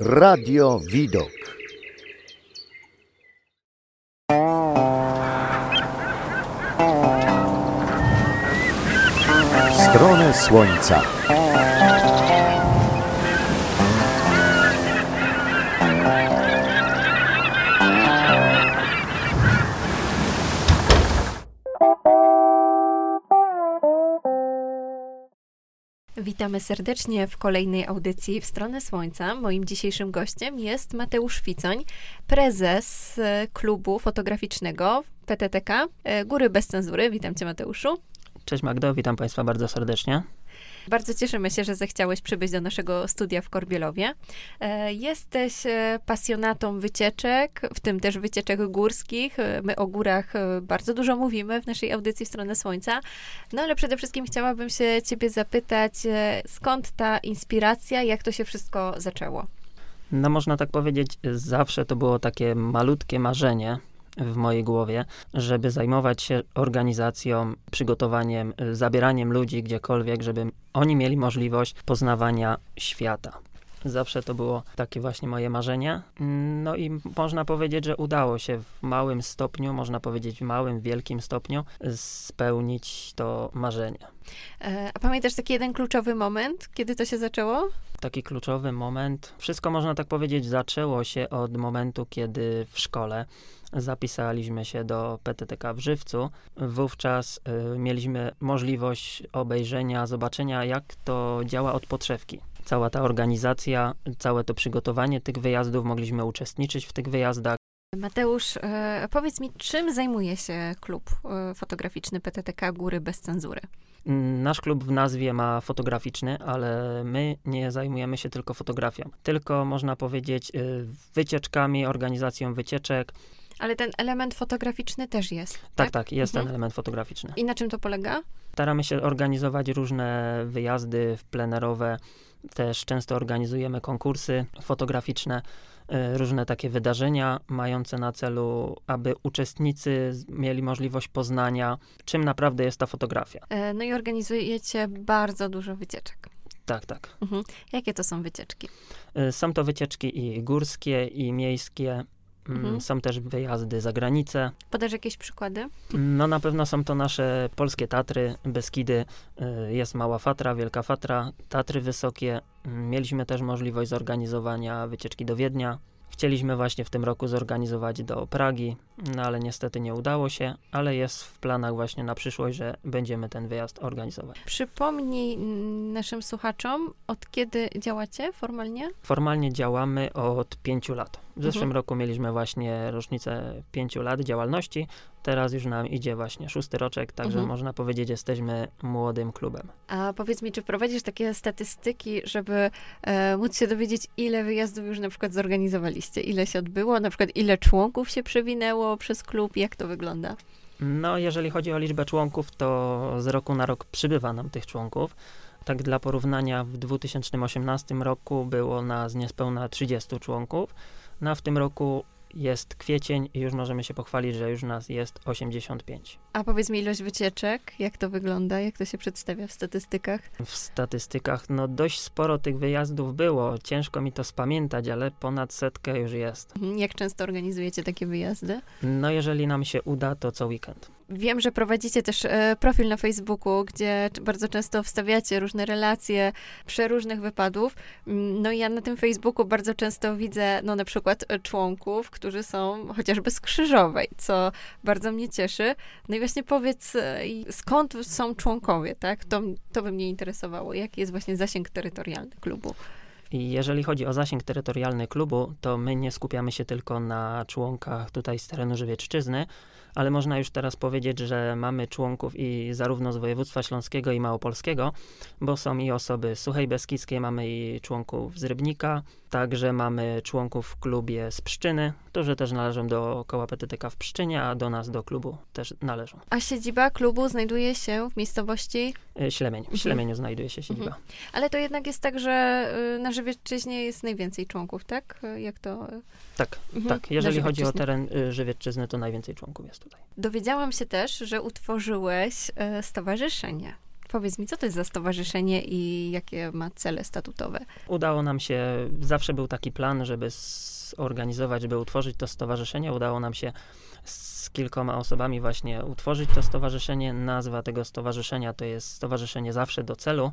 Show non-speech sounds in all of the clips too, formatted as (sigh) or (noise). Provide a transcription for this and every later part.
Radio Widok. Stronę słońca. Witamy serdecznie w kolejnej audycji w stronę Słońca. Moim dzisiejszym gościem jest Mateusz Ficoń, prezes e, klubu fotograficznego PTTK e, Góry Bez Cenzury. Witam cię Mateuszu. Cześć Magdo, witam Państwa bardzo serdecznie. Bardzo cieszymy się, że zechciałeś przybyć do naszego studia w Korbielowie. E, jesteś e, pasjonatą wycieczek, w tym też wycieczek górskich. E, my o górach bardzo dużo mówimy w naszej audycji w stronę Słońca. No ale przede wszystkim chciałabym się ciebie zapytać, skąd ta inspiracja, jak to się wszystko zaczęło? No można tak powiedzieć, zawsze to było takie malutkie marzenie, w mojej głowie, żeby zajmować się organizacją, przygotowaniem, zabieraniem ludzi gdziekolwiek, żeby oni mieli możliwość poznawania świata. Zawsze to było takie właśnie moje marzenie. No i można powiedzieć, że udało się w małym stopniu, można powiedzieć w małym, wielkim stopniu spełnić to marzenie. E, a pamiętasz taki jeden kluczowy moment, kiedy to się zaczęło? Taki kluczowy moment. Wszystko można tak powiedzieć zaczęło się od momentu, kiedy w szkole zapisaliśmy się do PTTK w Żywcu. Wówczas y, mieliśmy możliwość obejrzenia, zobaczenia, jak to działa od podszewki. Cała ta organizacja, całe to przygotowanie tych wyjazdów, mogliśmy uczestniczyć w tych wyjazdach. Mateusz, e, powiedz mi, czym zajmuje się klub e, fotograficzny PTTK Góry bez cenzury? Nasz klub w nazwie ma fotograficzny, ale my nie zajmujemy się tylko fotografią, tylko można powiedzieć y, wycieczkami, organizacją wycieczek, ale ten element fotograficzny też jest. Tak, tak, tak jest mhm. ten element fotograficzny. I na czym to polega? Staramy się organizować różne wyjazdy plenerowe. Też często organizujemy konkursy fotograficzne, y, różne takie wydarzenia mające na celu, aby uczestnicy mieli możliwość poznania, czym naprawdę jest ta fotografia. E, no i organizujecie bardzo dużo wycieczek. Tak, tak. Mhm. Jakie to są wycieczki? Y, są to wycieczki i górskie, i miejskie, Mhm. Mm, są też wyjazdy za granicę. Podasz jakieś przykłady? No na pewno są to nasze polskie Tatry, Beskidy, y, jest Mała Fatra, Wielka Fatra, Tatry Wysokie. Mm, mieliśmy też możliwość zorganizowania wycieczki do Wiednia, Chcieliśmy właśnie w tym roku zorganizować do Pragi, no ale niestety nie udało się, ale jest w planach właśnie na przyszłość, że będziemy ten wyjazd organizować. Przypomnij naszym słuchaczom, od kiedy działacie formalnie? Formalnie działamy od pięciu lat. W zeszłym mhm. roku mieliśmy właśnie rocznicę pięciu lat działalności. Teraz już nam idzie właśnie szósty roczek, także mhm. można powiedzieć, jesteśmy młodym klubem. A powiedz mi, czy prowadzisz takie statystyki, żeby e, móc się dowiedzieć, ile wyjazdów już na przykład zorganizowaliście? Ile się odbyło? Na przykład ile członków się przewinęło przez klub? Jak to wygląda? No, jeżeli chodzi o liczbę członków, to z roku na rok przybywa nam tych członków. Tak dla porównania, w 2018 roku było nas niespełna 30 członków. No w tym roku jest kwiecień i już możemy się pochwalić, że już nas jest 85. A powiedz mi ilość wycieczek, jak to wygląda, jak to się przedstawia w statystykach? W statystykach, no dość sporo tych wyjazdów było. Ciężko mi to spamiętać, ale ponad setkę już jest. Mhm, jak często organizujecie takie wyjazdy? No jeżeli nam się uda, to co weekend. Wiem, że prowadzicie też e, profil na Facebooku, gdzie bardzo często wstawiacie różne relacje przeróżnych wypadów. Mm, no i ja na tym Facebooku bardzo często widzę, no na przykład e, członków, którzy są chociażby z Krzyżowej, co bardzo mnie cieszy. No i właśnie powiedz, e, skąd są członkowie, tak? To, to by mnie interesowało. Jaki jest właśnie zasięg terytorialny klubu? I jeżeli chodzi o zasięg terytorialny klubu, to my nie skupiamy się tylko na członkach tutaj z terenu Żywiecczyzny, ale można już teraz powiedzieć, że mamy członków i zarówno z województwa śląskiego i małopolskiego, bo są i osoby Suchej Beskidzkiej, mamy i członków z Rybnika, także mamy członków w klubie z Pszczyny, którzy też należą do koła PTTK w Pszczynie, a do nas, do klubu też należą. A siedziba klubu znajduje się w miejscowości? E, Ślemień. W mhm. Ślemieniu mhm. znajduje się siedziba. Mhm. Ale to jednak jest tak, że y, na Żywiecczyźnie jest najwięcej członków, tak? Jak to? Tak, mhm. tak. Jeżeli chodzi o teren y, Żywiecczyzny, to najwięcej członków jest tutaj. Dowiedziałam się też, że utworzyłeś stowarzyszenie. Powiedz mi, co to jest za stowarzyszenie i jakie ma cele statutowe? Udało nam się, zawsze był taki plan, żeby zorganizować, żeby utworzyć to stowarzyszenie. Udało nam się z kilkoma osobami właśnie utworzyć to stowarzyszenie. Nazwa tego stowarzyszenia to jest Stowarzyszenie Zawsze do Celu.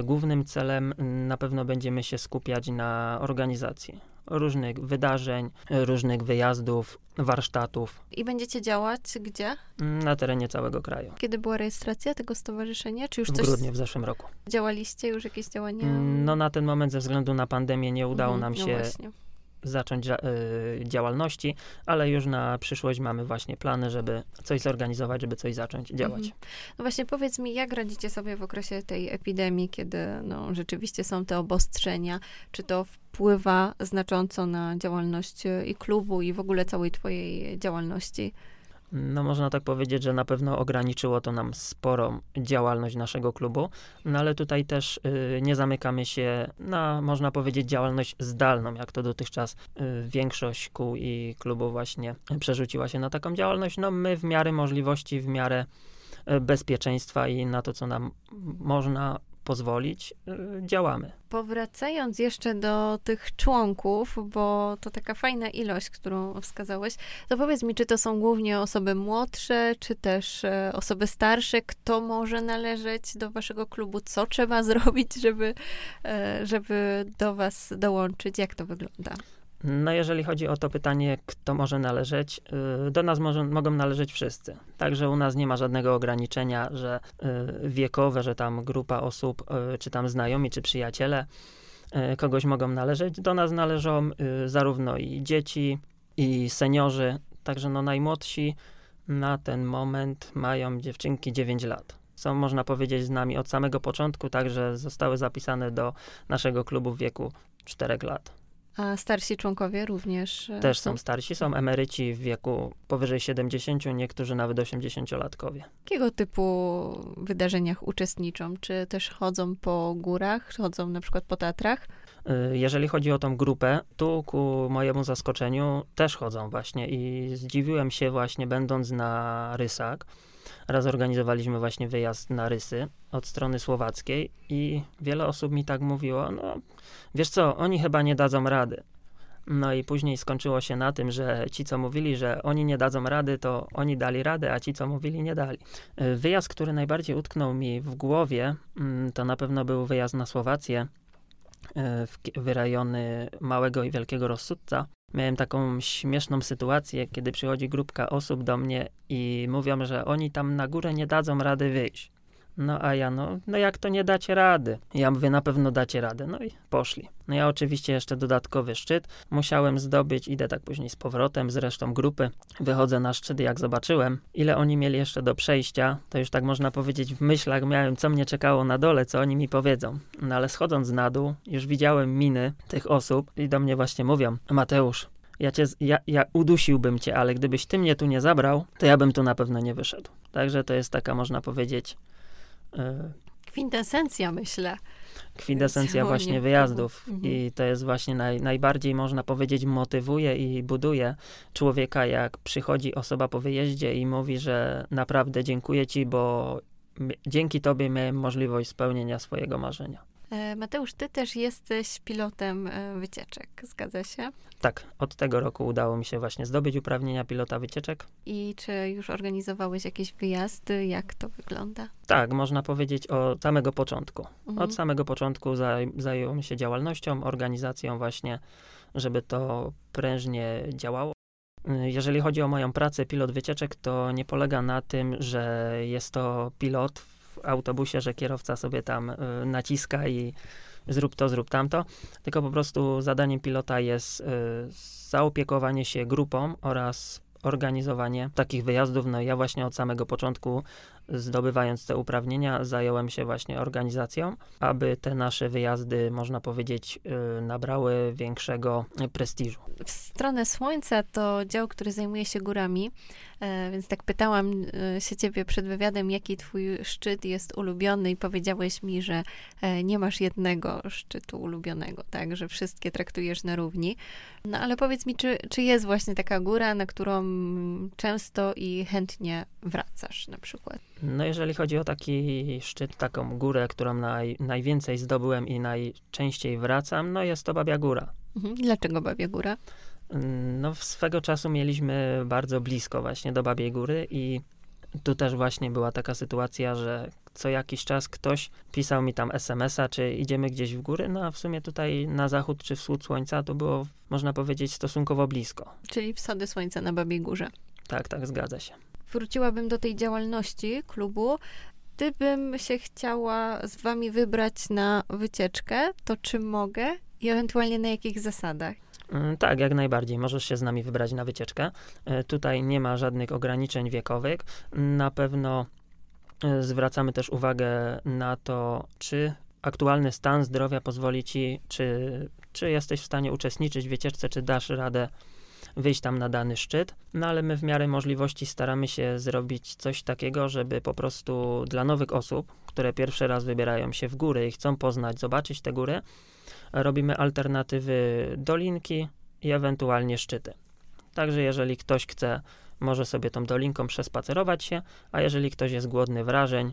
Y, Głównym celem na pewno będziemy się skupiać na organizacji różnych wydarzeń, różnych wyjazdów, warsztatów I będziecie działać gdzie? na terenie całego kraju. Kiedy była rejestracja tego stowarzyszenia? Czy już W coś grudniu w zeszłym roku. działaliście? Już jakieś działania? No na ten moment ze względu na pandemię nie udało Mhm, nam no się właśnie. Zacząć y, działalności, ale już na przyszłość mamy właśnie plany, żeby coś zorganizować, żeby coś zacząć działać. Mhm. No właśnie powiedz mi, jak radzicie sobie w okresie tej epidemii, kiedy no, rzeczywiście są te obostrzenia? Czy to wpływa znacząco na działalność e, i klubu, i w ogóle całej twojej działalności? No można tak powiedzieć, że na pewno ograniczyło to nam sporą działalność naszego klubu, no ale tutaj też y, nie zamykamy się na, można powiedzieć, działalność zdalną, jak to dotychczas y, większość kół i klubów właśnie przerzuciła się na taką działalność. No my w miarę możliwości, w miarę y, bezpieczeństwa i na to, co nam można pozwolić, y, działamy. Powracając jeszcze do tych członków, bo to taka fajna ilość, którą wskazałeś, to powiedz mi, czy to są głównie osoby młodsze, czy też e, osoby starsze? Kto może należeć do waszego klubu? Co trzeba (laughs) zrobić, żeby, e, żeby do was dołączyć? Jak to wygląda? No, jeżeli chodzi o to pytanie, kto może należeć, y, do nas może, mogą należeć wszyscy. Także u nas nie ma żadnego ograniczenia, że y, wiekowe, że tam grupa osób, y, czy tam znajomi, czy przyjaciele kogoś mogą należeć. Do nas należą zarówno i dzieci, i seniorzy. Także no, najmłodsi na ten moment mają dziewczynki 9 lat. Są, można powiedzieć, z nami od samego początku, także zostały zapisane do naszego klubu w wieku 4 lat. A starsi członkowie również? e, Też są starsi, są emeryci w wieku powyżej 70, niektórzy nawet 80-latkowie. W jakiego typu wydarzeniach uczestniczą? Czy też chodzą po górach, chodzą na przykład po Tatrach? Y, Jeżeli chodzi o tą grupę, tu ku mojemu zaskoczeniu też chodzą właśnie i zdziwiłem się właśnie będąc na Rysach. Raz organizowaliśmy właśnie wyjazd na Rysy od strony słowackiej i wiele osób mi tak mówiło, no wiesz co, oni chyba nie dadzą rady. No i później skończyło się na tym, że ci, co mówili, że oni nie dadzą rady, to oni dali radę, a ci, co mówili, nie dali. Wyjazd, który najbardziej utknął mi w głowie, mm, to na pewno był wyjazd na Słowację, ki- w rejony Małego i Wielkiego Rozsudca. Miałem taką śmieszną sytuację, kiedy przychodzi grupka osób do mnie i mówią, że oni tam na górę nie dadzą rady wyjść. No a ja, no, no jak to nie dacie rady? Ja mówię, na pewno dacie radę. No i poszli. No ja oczywiście jeszcze dodatkowy szczyt musiałem zdobyć, idę tak później z powrotem z resztą grupy. Wychodzę na szczyt, jak zobaczyłem, ile oni mieli jeszcze do przejścia, to już tak można powiedzieć w myślach miałem, co mnie czekało na dole, co oni mi powiedzą. No ale schodząc na dół, już widziałem miny tych osób i do mnie właśnie mówią, Mateusz, ja, cię, ja, ja udusiłbym cię, ale gdybyś ty mnie tu nie zabrał, to ja bym tu na pewno nie wyszedł. Także to jest taka, można powiedzieć, Kwintesencja, myślę. kwintesencja właśnie wyjazdów. Mhm. I to jest właśnie naj, najbardziej, można powiedzieć, motywuje i buduje człowieka, jak przychodzi osoba po wyjeździe i mówi, że naprawdę dziękuję ci, bo dzięki tobie miałem możliwość spełnienia swojego marzenia. E, Mateusz, ty też jesteś pilotem e, wycieczek, zgadza się? Tak, od tego roku udało mi się właśnie zdobyć uprawnienia pilota wycieczek. I czy już organizowałeś jakieś wyjazdy? Jak to wygląda? Tak, można powiedzieć od samego początku. Mhm. Od samego początku zaj, zająłem się działalnością, organizacją właśnie, żeby to prężnie działało. Y, Jeżeli chodzi o moją pracę, pilot wycieczek, to nie polega na tym, że jest to pilot autobusie, że kierowca sobie tam y, naciska i zrób to, zrób tamto, tylko po prostu zadaniem pilota jest y, zaopiekowanie się grupą oraz organizowanie takich wyjazdów. No ja właśnie od samego początku, zdobywając te uprawnienia, zająłem się właśnie organizacją, aby te nasze wyjazdy, można powiedzieć, y, nabrały większego prestiżu. W stronę Słońca to dział, który zajmuje się górami, więc tak pytałam e, się ciebie przed wywiadem, jaki twój szczyt jest ulubiony i powiedziałeś mi, że e, nie masz jednego szczytu ulubionego, tak, że wszystkie traktujesz na równi. No ale powiedz mi, czy, czy jest właśnie taka góra, na którą często i chętnie wracasz na przykład? No jeżeli chodzi o taki szczyt, taką górę, którą naj, najwięcej zdobyłem i najczęściej wracam, no jest to Babia Góra. Mhm. Dlaczego Babia Góra? No swego czasu mieliśmy bardzo blisko właśnie do Babiej Góry i tu też właśnie była taka sytuacja, że co jakiś czas ktoś pisał mi tam SMS-a, czy idziemy gdzieś w góry, no a w sumie tutaj na zachód czy wschód słońca to było, można powiedzieć, stosunkowo blisko. Czyli wsady słońca na Babiej Górze. Tak, tak, zgadza się. Wróciłabym do tej działalności klubu. Gdybym się chciała z wami wybrać na wycieczkę, to czy mogę i ewentualnie na jakich zasadach? Mm, Tak, jak najbardziej. Możesz się z nami wybrać na wycieczkę. E, Tutaj nie ma żadnych ograniczeń wiekowych. Na pewno e, zwracamy też uwagę na to, czy aktualny stan zdrowia pozwoli ci, czy, czy jesteś w stanie uczestniczyć w wycieczce, czy dasz radę wyjść tam na dany szczyt. No ale my w miarę możliwości staramy się zrobić coś takiego, żeby po prostu dla nowych osób, które pierwszy raz wybierają się w góry i chcą poznać, zobaczyć te góry, robimy alternatywy dolinki i ewentualnie szczyty. Także jeżeli ktoś chce, może sobie tą dolinką przespacerować się, a jeżeli ktoś jest głodny wrażeń,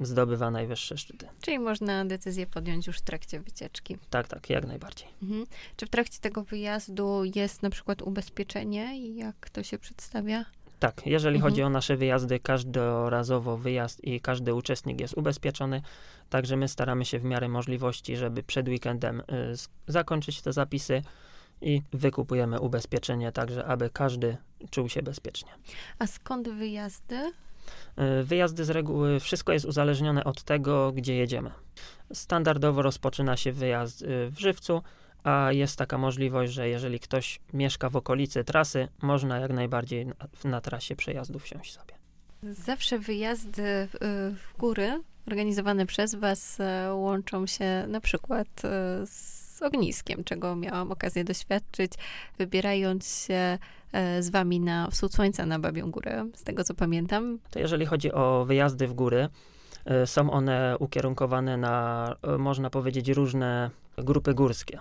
zdobywa najwyższe szczyty. Czyli można decyzję podjąć już w trakcie wycieczki. Tak, tak, jak najbardziej. Mhm. Czy w trakcie tego wyjazdu jest na przykład ubezpieczenie i jak to się przedstawia? Tak, jeżeli Mhm. chodzi o nasze wyjazdy, każdorazowo wyjazd i każdy uczestnik jest ubezpieczony, także my staramy się w miarę możliwości, żeby przed weekendem y, zakończyć te zapisy i wykupujemy ubezpieczenie, także aby każdy czuł się bezpiecznie. A skąd wyjazdy? Y, Wyjazdy z reguły, wszystko jest uzależnione od tego, gdzie jedziemy. Standardowo rozpoczyna się wyjazd y, w Żywcu, a jest taka możliwość, że jeżeli ktoś mieszka w okolicy trasy, można jak najbardziej na, na trasie przejazdu wsiąść sobie. Zawsze wyjazdy y, w góry organizowane przez Was e, łączą się na przykład e, z ogniskiem, czego miałam okazję doświadczyć, wybierając się e, z Wami na wschód słońca na Babią Górę, z tego co pamiętam. To jeżeli chodzi o wyjazdy w góry, są one ukierunkowane na, można powiedzieć, różne grupy górskie.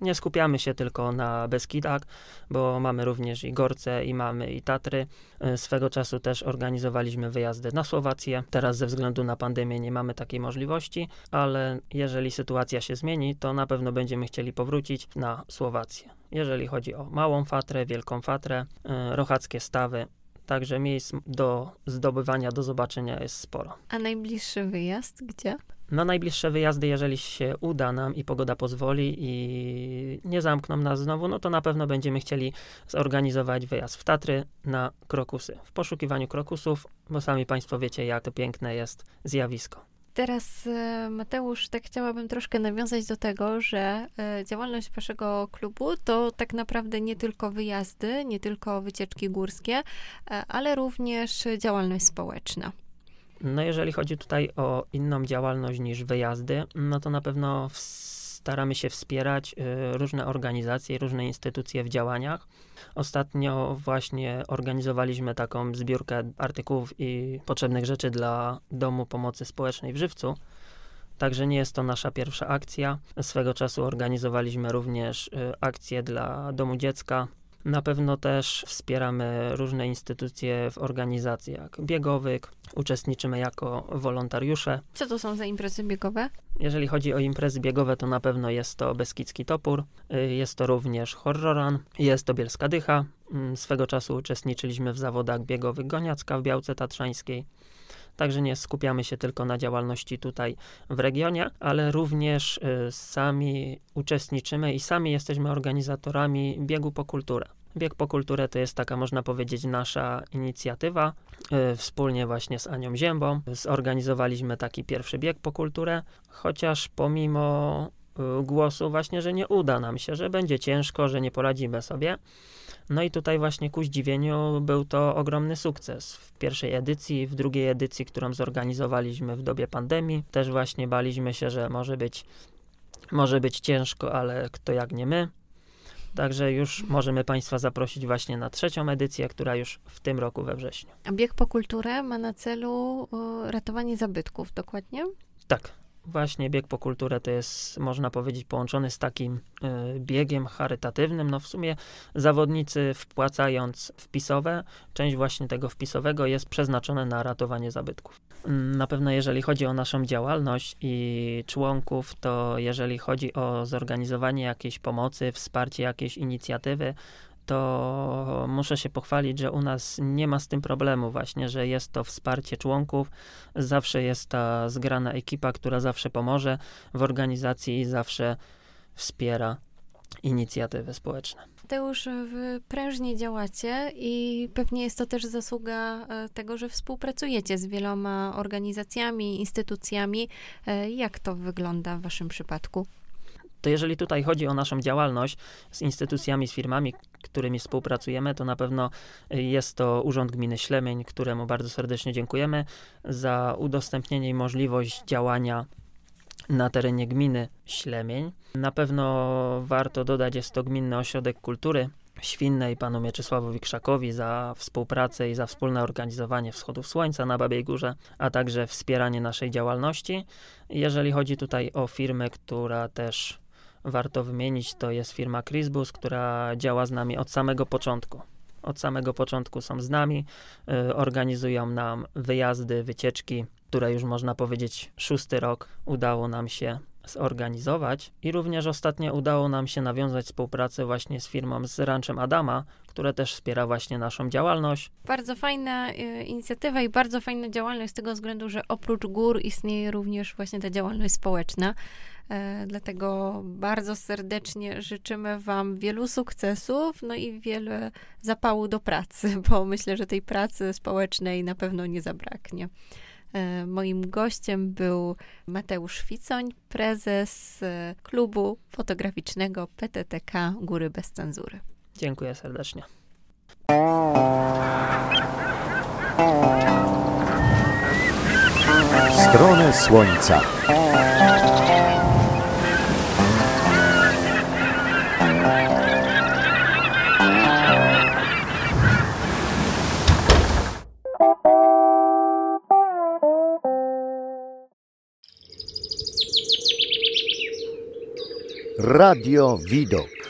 Nie skupiamy się tylko na Beskidach, bo mamy również i Gorce, i mamy i Tatry. Y, Swego czasu też organizowaliśmy wyjazdy na Słowację. Teraz ze względu na pandemię nie mamy takiej możliwości, ale jeżeli sytuacja się zmieni, to na pewno będziemy chcieli powrócić na Słowację. Jeżeli chodzi o Małą Fatrę, Wielką Fatrę, y, Rochackie Stawy, Także miejsc do zdobywania, do zobaczenia jest sporo. A najbliższy wyjazd gdzie? Na najbliższe wyjazdy, jeżeli się uda nam i pogoda pozwoli i nie zamkną nas znowu, no to na pewno będziemy chcieli zorganizować wyjazd w Tatry na krokusy. W poszukiwaniu krokusów, bo sami Państwo wiecie, jak to piękne jest zjawisko. Teraz, e, Mateusz, tak chciałabym troszkę nawiązać do tego, że e, działalność waszego klubu to tak naprawdę nie tylko wyjazdy, nie tylko wycieczki górskie, e, ale również działalność społeczna. No jeżeli chodzi tutaj o inną działalność niż wyjazdy, no to na pewno staramy się wspierać y, różne organizacje, różne instytucje w działaniach. Ostatnio właśnie organizowaliśmy taką zbiórkę artykułów i potrzebnych rzeczy dla Domu Pomocy Społecznej w Żywcu. Także nie jest to nasza pierwsza akcja. Swego czasu organizowaliśmy również y, akcję dla Domu Dziecka. Na pewno też wspieramy różne instytucje w organizacjach biegowych, uczestniczymy jako wolontariusze. Co to są za imprezy biegowe? Jeżeli chodzi o imprezy biegowe, to na pewno jest to Beskidzki Topór, y, jest to również Horroran, jest to Bielska Dycha. Mm, Swego czasu uczestniczyliśmy w zawodach biegowych Goniacka w Białce Tatrzańskiej. Także nie skupiamy się tylko na działalności tutaj w regionie, ale również y, sami uczestniczymy i sami jesteśmy organizatorami biegu po kulturę. Bieg po kulturę to jest taka, można powiedzieć, nasza inicjatywa. Y, Wspólnie właśnie z Anią Ziębą zorganizowaliśmy taki pierwszy bieg po kulturę, chociaż pomimo y, głosu właśnie, że nie uda nam się, że będzie ciężko, że nie poradzimy sobie. No i tutaj właśnie ku zdziwieniu był to ogromny sukces. W pierwszej edycji, w drugiej edycji, którą zorganizowaliśmy w dobie pandemii, też właśnie baliśmy się, że może być, może być ciężko, ale kto jak nie my. Także już możemy Państwa zaprosić właśnie na trzecią edycję, która już w tym roku we wrześniu. A bieg po kulturę ma na celu e, ratowanie zabytków, dokładnie? Tak. Właśnie bieg po kulturę to jest, można powiedzieć, połączony z takim y, biegiem charytatywnym. No w sumie zawodnicy wpłacając wpisowe, część właśnie tego wpisowego jest przeznaczona na ratowanie zabytków. Mm, Na pewno jeżeli chodzi o naszą działalność i członków, to jeżeli chodzi o zorganizowanie jakiejś pomocy, wsparcie jakiejś inicjatywy, to muszę się pochwalić, że u nas nie ma z tym problemu właśnie, że jest to wsparcie członków, zawsze jest ta zgrana ekipa, która zawsze pomoże w organizacji i zawsze wspiera inicjatywy społeczne. Mateusz, wy prężnie działacie i pewnie jest to też zasługa e, tego, że współpracujecie z wieloma organizacjami, instytucjami. E, Jak to wygląda w waszym przypadku? To jeżeli tutaj chodzi o naszą działalność z instytucjami, z firmami, którymi współpracujemy, to na pewno y, jest to Urząd Gminy Ślemień, któremu bardzo serdecznie dziękujemy za udostępnienie i możliwość działania na terenie gminy Ślemień. Na pewno warto dodać, jest to Gminny Ośrodek Kultury Świnnej, panu Mieczysławowi Krzakowi za współpracę i za wspólne organizowanie Wschodów Słońca na Babiej Górze, a także wspieranie naszej działalności. Jeżeli chodzi tutaj o firmę, która też warto wymienić, to jest firma Chrisbus, która działa z nami od samego początku. Od samego początku są z nami, y, organizują nam wyjazdy, wycieczki, które już można powiedzieć szósty rok udało nam się zorganizować. I również ostatnio udało nam się nawiązać współpracę właśnie z firmą z Ranchem Adama, które też wspiera właśnie naszą działalność. Bardzo fajna e, inicjatywa i bardzo fajna działalność z tego względu, że oprócz gór istnieje również właśnie ta działalność społeczna. E, Dlatego bardzo serdecznie życzymy Wam wielu sukcesów, no i wiele zapału do pracy, (laughs) bo myślę, że tej pracy społecznej na pewno nie zabraknie. E, Moim gościem był Mateusz Ficoń, prezes e, klubu fotograficznego PTTK Góry Bez Cenzury. Dziękuję serdecznie. Stronę Słońca. Radio Widok.